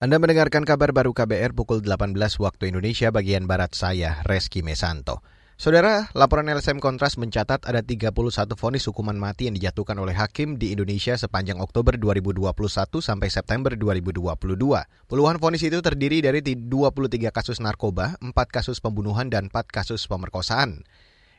Anda mendengarkan kabar baru KBR pukul 18 waktu Indonesia bagian Barat saya, Reski Mesanto. Saudara, laporan LSM Kontras mencatat ada 31 vonis hukuman mati yang dijatuhkan oleh hakim di Indonesia sepanjang Oktober 2021 sampai September 2022. Puluhan vonis itu terdiri dari 23 kasus narkoba, 4 kasus pembunuhan, dan 4 kasus pemerkosaan.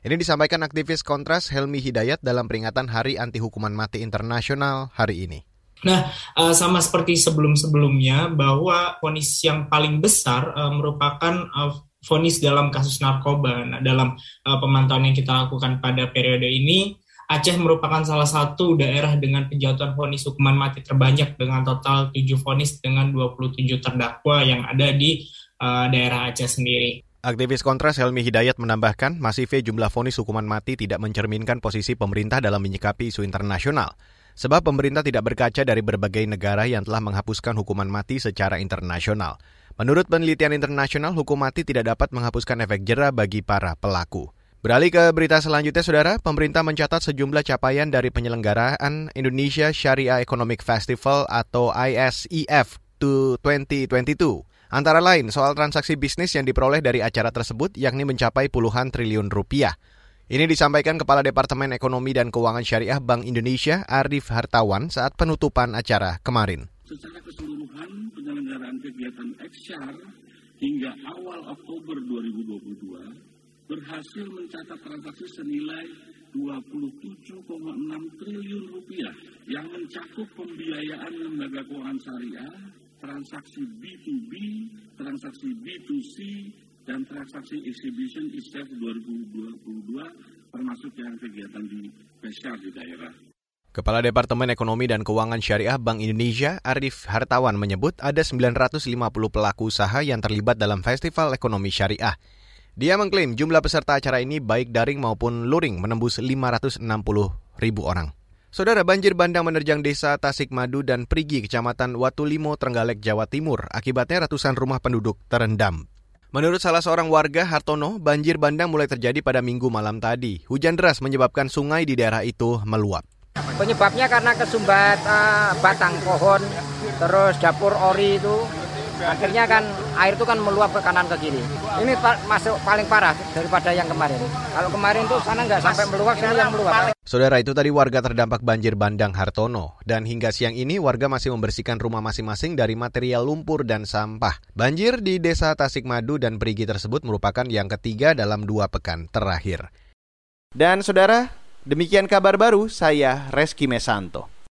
Ini disampaikan aktivis Kontras Helmi Hidayat dalam peringatan Hari Anti Hukuman Mati Internasional hari ini. Nah, uh, sama seperti sebelum-sebelumnya bahwa vonis yang paling besar uh, merupakan uh, vonis dalam kasus narkoba. Nah, dalam pemantauan yang kita lakukan pada periode ini, Aceh merupakan salah satu daerah dengan penjatuhan vonis hukuman mati terbanyak dengan total 7 vonis dengan 27 terdakwa yang ada di daerah Aceh sendiri. Aktivis Kontras Helmi Hidayat menambahkan, masifnya jumlah vonis hukuman mati tidak mencerminkan posisi pemerintah dalam menyikapi isu internasional. Sebab pemerintah tidak berkaca dari berbagai negara yang telah menghapuskan hukuman mati secara internasional. Menurut penelitian internasional, hukum mati tidak dapat menghapuskan efek jera bagi para pelaku. Beralih ke berita selanjutnya, Saudara, pemerintah mencatat sejumlah capaian dari penyelenggaraan Indonesia Syariah Economic Festival atau ISEF 2022. Antara lain, soal transaksi bisnis yang diperoleh dari acara tersebut yakni mencapai puluhan triliun rupiah. Ini disampaikan Kepala Departemen Ekonomi dan Keuangan Syariah Bank Indonesia Arif Hartawan saat penutupan acara kemarin. Secara keseluruhan penyelenggaraan kegiatan XR hingga awal Oktober 2022 berhasil mencatat transaksi senilai 27,6 triliun rupiah yang mencakup pembiayaan lembaga keuangan syariah, transaksi B2B, transaksi B2C, dan transaksi exhibition ISEF 2022 termasuk yang kegiatan di Pesyar di daerah. Kepala Departemen Ekonomi dan Keuangan Syariah Bank Indonesia, Arif Hartawan menyebut ada 950 pelaku usaha yang terlibat dalam Festival Ekonomi Syariah. Dia mengklaim jumlah peserta acara ini baik daring maupun luring menembus 560 ribu orang. Saudara banjir bandang menerjang desa Tasikmadu dan Prigi, Kecamatan Watulimo, Trenggalek, Jawa Timur. Akibatnya ratusan rumah penduduk terendam. Menurut salah seorang warga Hartono, banjir bandang mulai terjadi pada minggu malam tadi. Hujan deras menyebabkan sungai di daerah itu meluap. Penyebabnya karena kesumbat uh, batang pohon, terus dapur ori itu akhirnya kan air itu kan meluap ke kanan ke kiri. Ini masuk paling parah daripada yang kemarin. Kalau kemarin tuh sana nggak sampai meluap, sini yang meluap. Saudara itu tadi warga terdampak banjir bandang Hartono. Dan hingga siang ini warga masih membersihkan rumah masing-masing dari material lumpur dan sampah. Banjir di desa Tasikmadu dan Perigi tersebut merupakan yang ketiga dalam dua pekan terakhir. Dan saudara, demikian kabar baru saya Reski Mesanto.